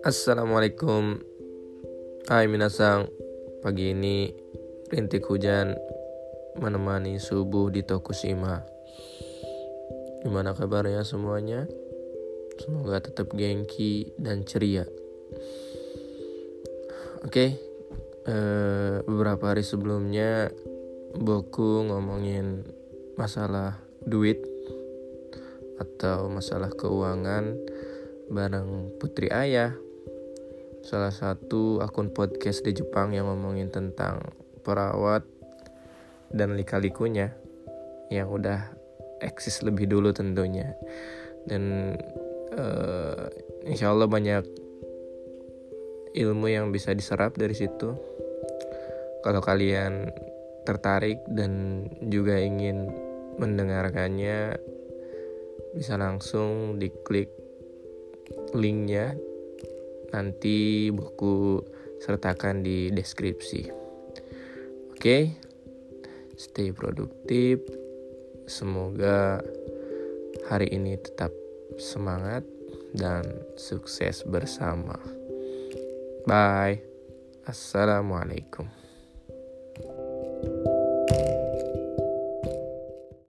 Assalamualaikum. Hai minasang. Pagi ini rintik hujan menemani subuh di Tokushima. Gimana kabarnya semuanya? Semoga tetap gengki dan ceria. Oke eh, Beberapa hari sebelumnya Boku ngomongin masalah duit Atau masalah keuangan bareng Putri Ayah. Salah satu akun podcast di Jepang yang ngomongin tentang perawat dan lika-likunya yang udah eksis lebih dulu tentunya. Dan uh, insya Allah banyak ilmu yang bisa diserap dari situ. Kalau kalian tertarik dan juga ingin mendengarkannya bisa langsung diklik linknya nanti buku sertakan di deskripsi. Oke, okay? stay produktif. Semoga hari ini tetap semangat dan sukses bersama. Bye. Assalamualaikum.